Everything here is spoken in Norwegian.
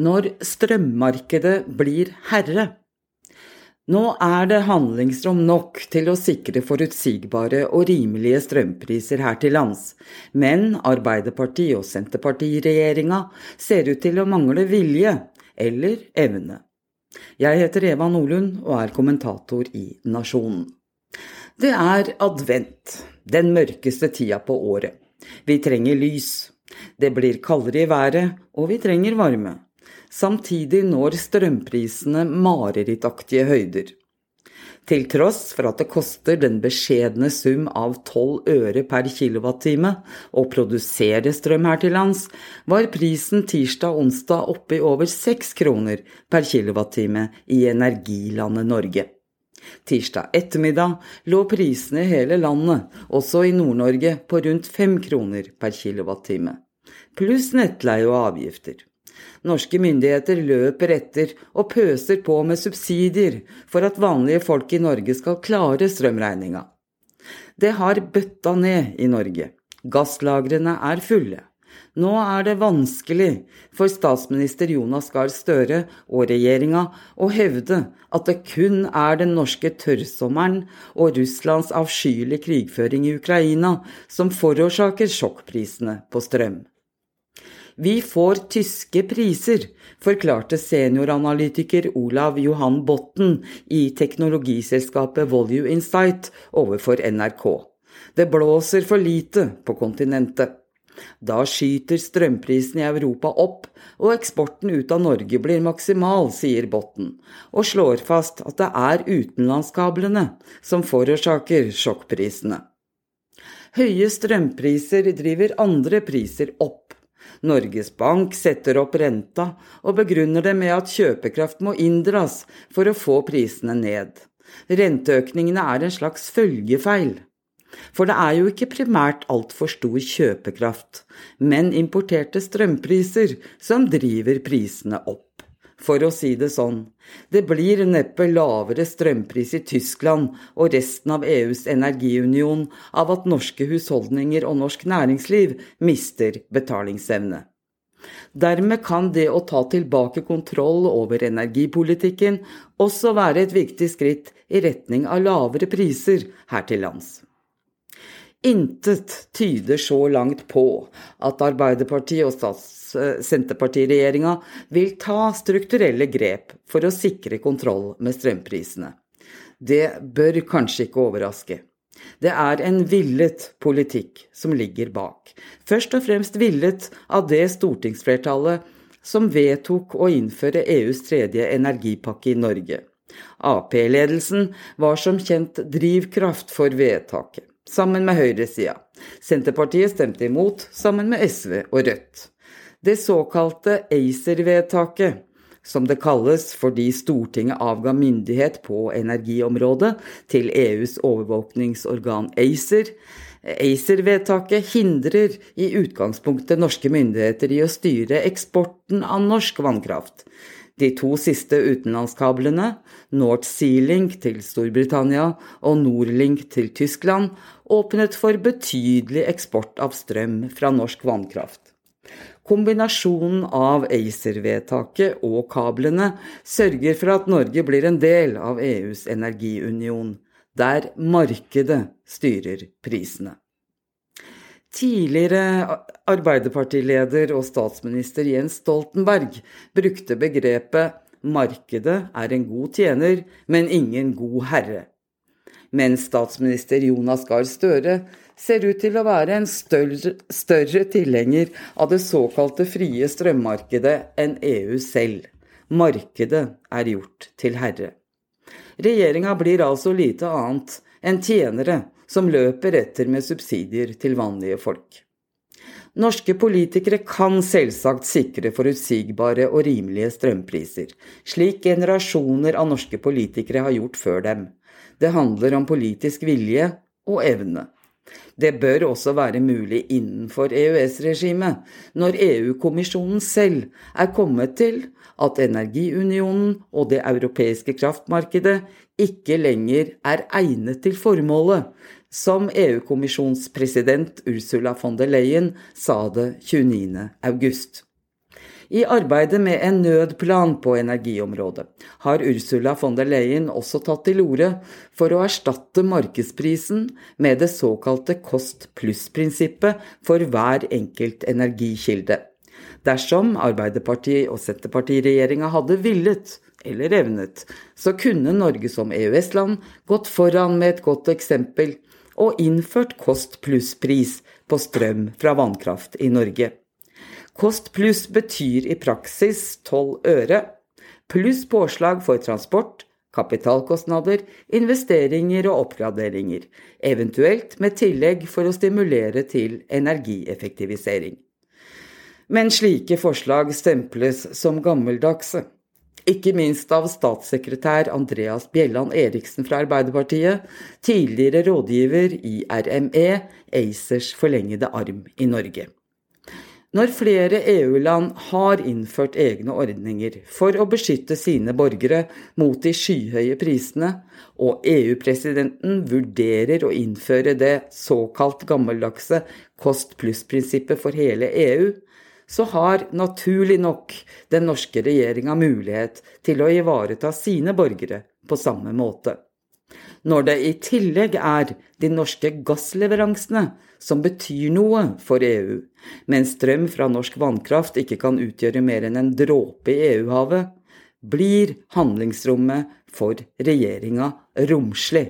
når strømmarkedet blir herre. Nå er det handlingsrom nok til å sikre forutsigbare og rimelige strømpriser her til lands, men Arbeiderparti- og Senterpartiregjeringa ser ut til å mangle vilje eller evne. Jeg heter Eva Nordlund og er kommentator i Nasjonen. Det er advent, den mørkeste tida på året. Vi trenger lys. Det blir kaldere i været, og vi trenger varme. Samtidig når strømprisene marerittaktige høyder. Til tross for at det koster den beskjedne sum av 12 øre per kilowattime å produsere strøm her til lands, var prisen tirsdag-onsdag oppe i over 6 kroner per kilowattime i energilandet Norge. Tirsdag ettermiddag lå prisene i hele landet, også i Nord-Norge, på rundt 5 kroner per kilowattime, pluss nettleie og avgifter. Norske myndigheter løper etter og pøser på med subsidier for at vanlige folk i Norge skal klare strømregninga. Det har bøtta ned i Norge. Gasslagrene er fulle. Nå er det vanskelig for statsminister Jonas Gahr Støre og regjeringa å hevde at det kun er den norske tørrsommeren og Russlands avskyelige krigføring i Ukraina som forårsaker sjokkprisene på strøm. Vi får tyske priser, forklarte senioranalytiker Olav Johan Botten i teknologiselskapet Volue Insight overfor NRK. Det blåser for lite på kontinentet. Da skyter strømprisen i Europa opp, og eksporten ut av Norge blir maksimal, sier Botten, og slår fast at det er utenlandskablene som forårsaker sjokkprisene. Høye strømpriser driver andre priser opp Norges Bank setter opp renta og begrunner det med at kjøpekraft må inndras for å få prisene ned. Renteøkningene er en slags følgefeil. For det er jo ikke primært altfor stor kjøpekraft, men importerte strømpriser som driver prisene opp for å si det sånn. Det blir neppe lavere strømpris i Tyskland og resten av EUs energiunion av at norske husholdninger og norsk næringsliv mister betalingsevne. Dermed kan det å ta tilbake kontroll over energipolitikken også være et viktig skritt i retning av lavere priser her til lands. Intet tyder så langt på at Arbeiderpartiet og Senterpartiregjeringa vil ta strukturelle grep for å sikre kontroll med strømprisene. Det bør kanskje ikke overraske. Det er en villet politikk som ligger bak. Først og fremst villet av det stortingsflertallet som vedtok å innføre EUs tredje energipakke i Norge. Ap-ledelsen var som kjent drivkraft for vedtaket sammen med høyresida. Senterpartiet stemte imot, sammen med SV og Rødt. Det såkalte ACER-vedtaket, som det kalles fordi Stortinget avga myndighet på energiområdet til EUs overvåkningsorgan ACER, ACER-vedtaket hindrer i utgangspunktet norske myndigheter i å styre eksporten av norsk vannkraft. De to siste utenlandskablene, North Sea Link til Storbritannia og Nordlink til Tyskland, åpnet for betydelig eksport av strøm fra norsk vannkraft. Kombinasjonen av ACER-vedtaket og kablene sørger for at Norge blir en del av EUs energiunion, der markedet styrer prisene. Tidligere Arbeiderpartileder og statsminister Jens Stoltenberg brukte begrepet 'markedet er en god tjener, men ingen god herre', mens statsminister Jonas Gahr Støre ser ut til å være en større, større tilhenger av det såkalte frie strømmarkedet enn EU selv. Markedet er gjort til herre. Regjeringa blir altså lite annet enn tjenere som løper etter med subsidier til vanlige folk. Norske politikere kan selvsagt sikre forutsigbare og rimelige strømpriser, slik generasjoner av norske politikere har gjort før dem. Det handler om politisk vilje og evne. Det bør også være mulig innenfor EØS-regimet, når EU-kommisjonen selv er kommet til at energiunionen og det europeiske kraftmarkedet ikke lenger er egnet til formålet, som EU-kommisjonspresident Ursula von der Leyen sa det 29. I arbeidet med en nødplan på energiområdet har Ursula von der Leyen også tatt til orde for å erstatte markedsprisen med det såkalte kost pluss-prinsippet for hver enkelt energikilde. Dersom Arbeiderpartiet- og Senterpartiregjeringa hadde villet, eller evnet, så kunne Norge som EØS-land gått foran med et godt eksempel og innført kost pluss-pris på strøm fra vannkraft i Norge. Kost pluss betyr i praksis 12 øre, pluss påslag for transport, kapitalkostnader, investeringer og oppgraderinger, eventuelt med tillegg for å stimulere til energieffektivisering. Men slike forslag stemples som gammeldagse. Ikke minst av statssekretær Andreas Bjelland Eriksen fra Arbeiderpartiet, tidligere rådgiver i RME, ACERs forlengede arm i Norge. Når flere EU-land har innført egne ordninger for å beskytte sine borgere mot de skyhøye prisene, og EU-presidenten vurderer å innføre det såkalt gammeldagse kost pluss-prinsippet for hele EU, så har naturlig nok den norske regjeringa mulighet til å ivareta sine borgere på samme måte. Når det i tillegg er de norske gassleveransene som betyr noe for EU, mens strøm fra norsk vannkraft ikke kan utgjøre mer enn en dråpe i EU-havet, blir handlingsrommet for regjeringa romslig.